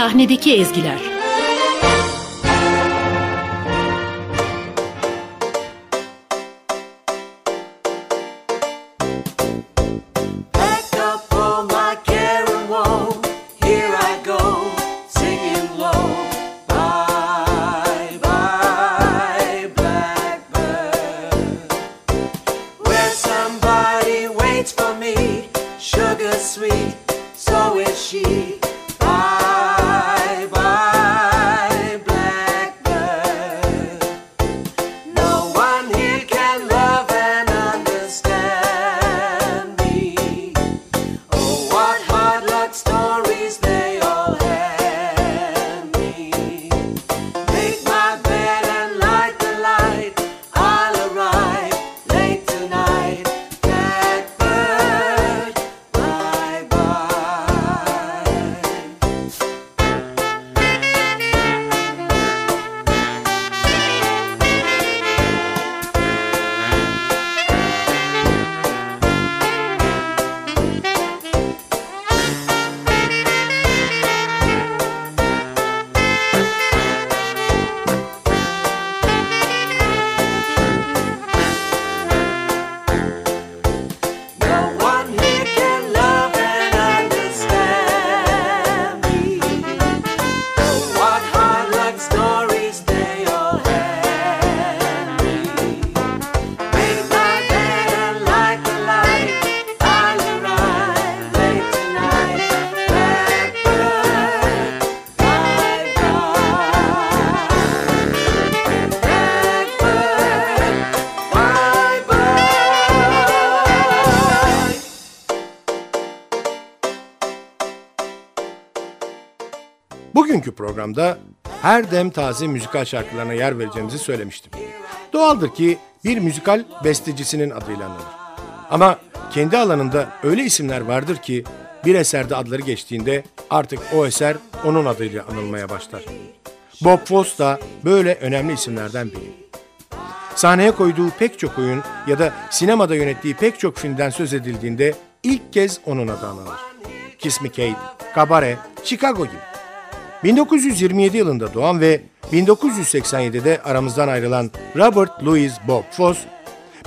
Sahnedeki ezgiler. Bugünkü programda her dem taze müzikal şarkılarına yer vereceğimizi söylemiştim. Doğaldır ki bir müzikal bestecisinin adıyla anılır. Ama kendi alanında öyle isimler vardır ki bir eserde adları geçtiğinde artık o eser onun adıyla anılmaya başlar. Bob Fosse da böyle önemli isimlerden biri. Sahneye koyduğu pek çok oyun ya da sinemada yönettiği pek çok filmden söz edildiğinde ilk kez onun adı anılır. Kiss Me Kate, Cabaret, Chicago gibi. 1927 yılında doğan ve 1987'de aramızdan ayrılan Robert Louis Bob Fosse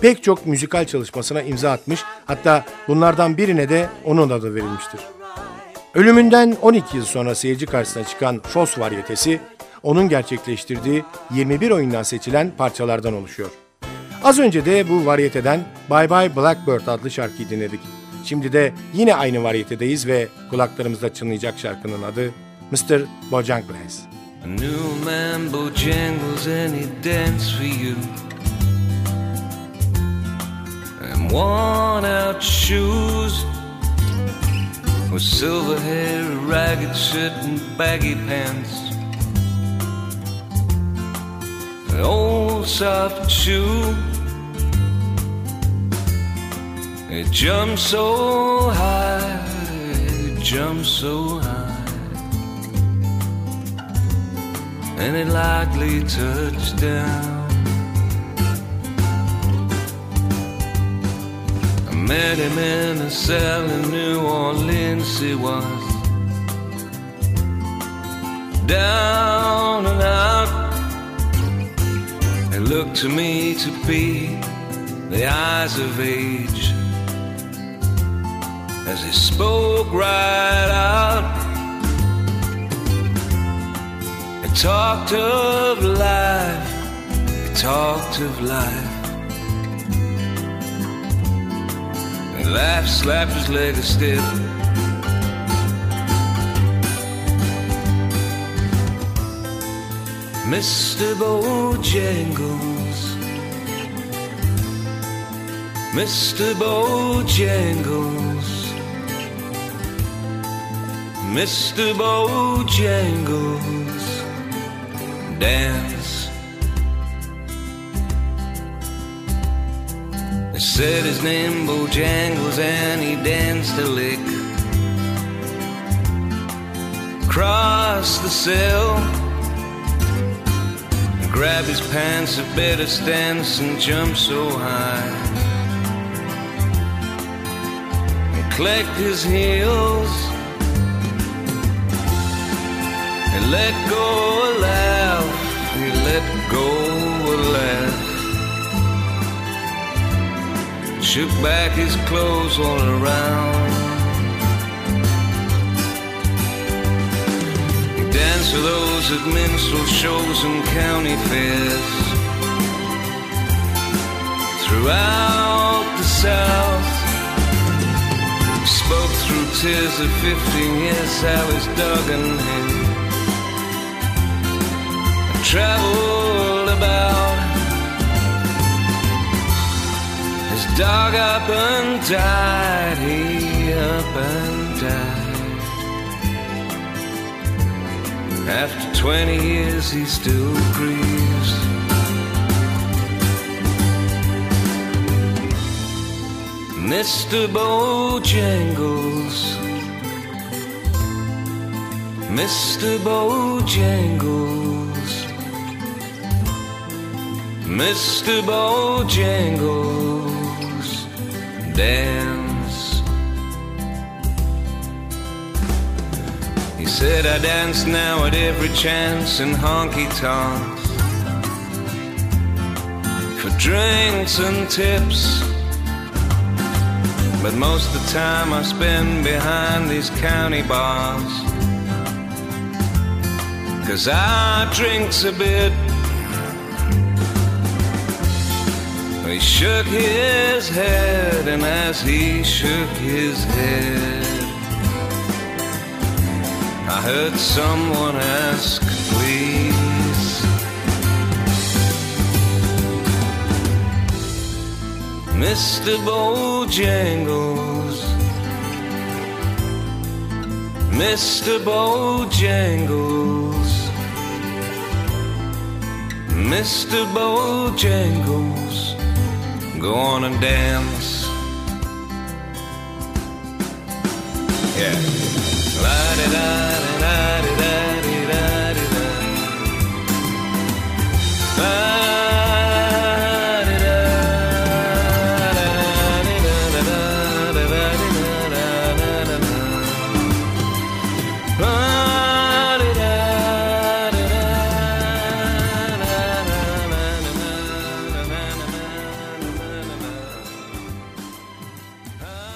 pek çok müzikal çalışmasına imza atmış hatta bunlardan birine de onun adı verilmiştir. Ölümünden 12 yıl sonra seyirci karşısına çıkan Fosse varyetesi onun gerçekleştirdiği 21 oyundan seçilen parçalardan oluşuyor. Az önce de bu varyeteden Bye Bye Blackbird adlı şarkıyı dinledik. Şimdi de yine aynı varyetedeyiz ve kulaklarımızda çınlayacak şarkının adı Mr. Bojangles. A new man bojangles and he dance for you. And worn out shoes with silver hair, a ragged shirt, and baggy pants. An old soft shoe. It jumps so high, it jumps so high. And it likely touched down. I met him in a cell in New Orleans, he was down and out. It looked to me to be the eyes of age as he spoke right out. Talked of life, he talked of life. He laughed, slapped his leg a stiff. Mr. Bojangles, Mr. Bojangles, Mr. Bojangles, dance. They said his name Bojangles and he danced a lick across the cell. Grab his pants, a better stance, and jump so high. And his heels. He let go a laugh, he let go a laugh. Shook back his clothes all around. He danced with those at minstrel shows and county fairs. Throughout the South, spoke through tears of 15 years Sally's dug in him. Traveled about his dog up and died, he up and died. After 20 years, he still grieves. Mr. Bojangles, Mr. Bojangles, Mr. Bojangles, dance. He said I dance now at every chance in honky tonks for drinks and tips. But most of the time I spend behind these county bars. Cause I drinks a bit. He shook his head, and as he shook his head, I heard someone ask, please. Mr. Bojangles, Mr. Bojangles, Mr. Bojangles, go on and dance. Yeah. La-di-da-di-da-di-da-di-da-di-da.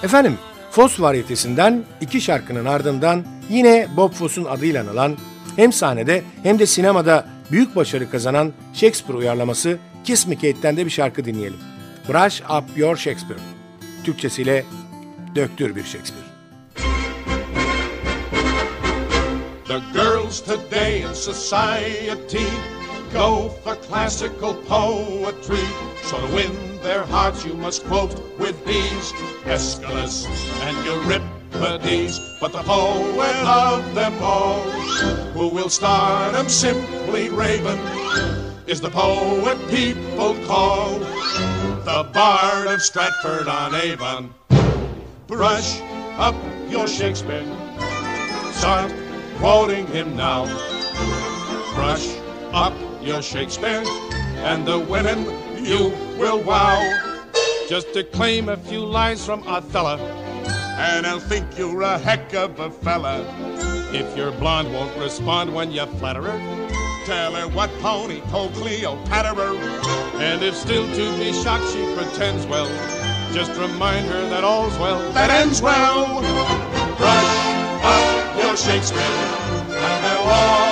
Efendim, Fos varyetesinden iki şarkının ardından yine Bob Foss'un adıyla anılan hem sahnede hem de sinemada büyük başarı kazanan Shakespeare uyarlaması Kiss Me Kate'den de bir şarkı dinleyelim. Brush Up Your Shakespeare. Türkçesiyle Döktür bir Shakespeare. The girls today in society go for classical poetry. So to win their hearts, you must quote with these Aeschylus and Euripides. But the poet of them all, who will start 'em simply raving, is the poet people call the Bard of Stratford on Avon. Brush up your Shakespeare. Start quoting him now. Brush up your Shakespeare, and the women you will wow. Just declaim a few lines from Othello, and I'll think you're a heck of a fella. If your blonde won't respond when you flatter her, tell her what Tony told Cleopatra. And if still to be shocked she pretends well, just remind her that all's well that ends well. Brush up your Shakespeare, and they'll all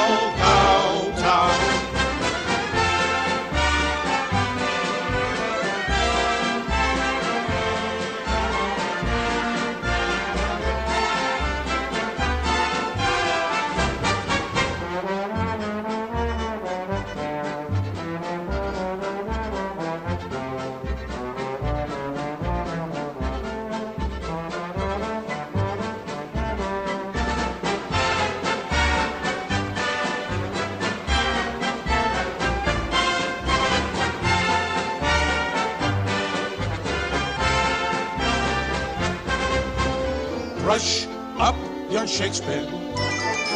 Brush up your Shakespeare.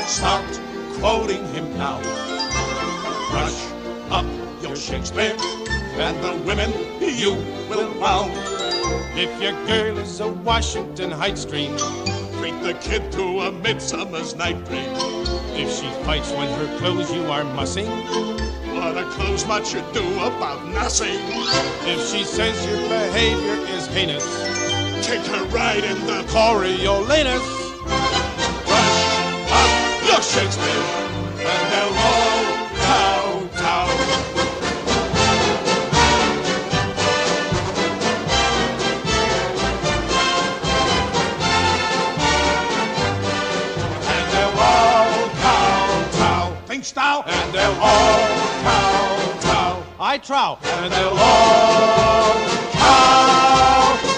Start quoting him now. Brush up your Shakespeare, and the women you will wow. If your girl is a Washington Heights dream, treat the kid to a Midsummer's Night Dream. If she fights when her clothes you are mussing, What a close much you do about nothing. if she says your behavior is heinous, Take her right in the Coriolanus, brush up your Shakespeare. and they'll all kowtow. And they'll all kowtow. Thinkst thou? And they'll all kowtow. I trow. And they'll all kowtow.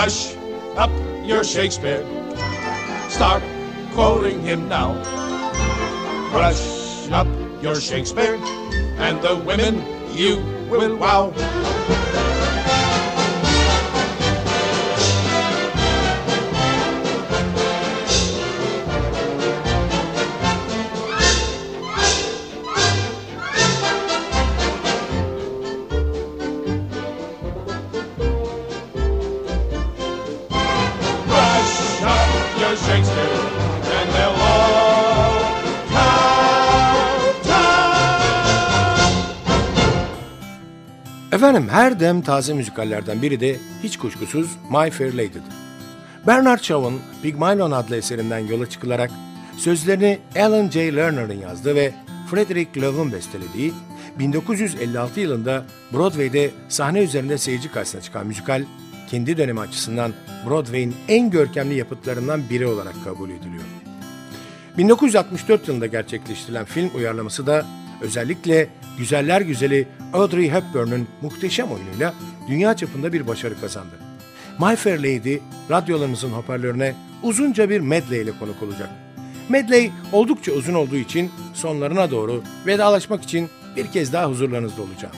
Brush up your Shakespeare. Start quoting him now. Brush up your Shakespeare, and the women you will wow. Efendim her dem taze müzikallerden biri de hiç kuşkusuz My Fair Lady'dir. Bernard Shaw'un Pygmalion adlı eserinden yola çıkılarak sözlerini Alan J. Lerner'ın yazdığı ve Frederick Love'un bestelediği 1956 yılında Broadway'de sahne üzerinde seyirci karşısına çıkan müzikal, kendi dönemi açısından Broadway'in en görkemli yapıtlarından biri olarak kabul ediliyor. 1964 yılında gerçekleştirilen film uyarlaması da özellikle Güzeller Güzeli Audrey Hepburn'un muhteşem oyunuyla dünya çapında bir başarı kazandı. My Fair Lady radyolarınızın hoparlörüne uzunca bir medley ile konuk olacak. Medley oldukça uzun olduğu için sonlarına doğru vedalaşmak için bir kez daha huzurlarınızda olacağım.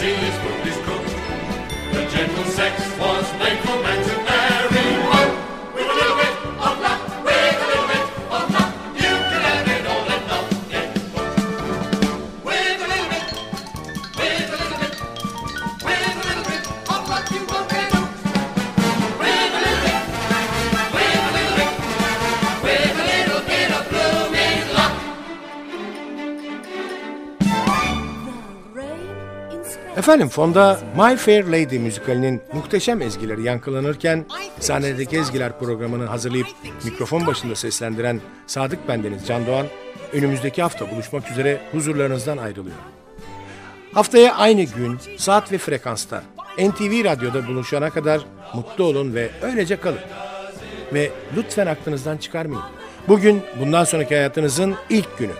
Brasil es Efendim fonda My Fair Lady müzikalinin muhteşem ezgileri yankılanırken sahnedeki ezgiler programını hazırlayıp mikrofon başında seslendiren Sadık Bendeniz Can Doğan önümüzdeki hafta buluşmak üzere huzurlarınızdan ayrılıyor. Haftaya aynı gün, saat ve frekansta NTV Radyo'da buluşana kadar mutlu olun ve öylece kalın. Ve lütfen aklınızdan çıkarmayın. Bugün bundan sonraki hayatınızın ilk günü.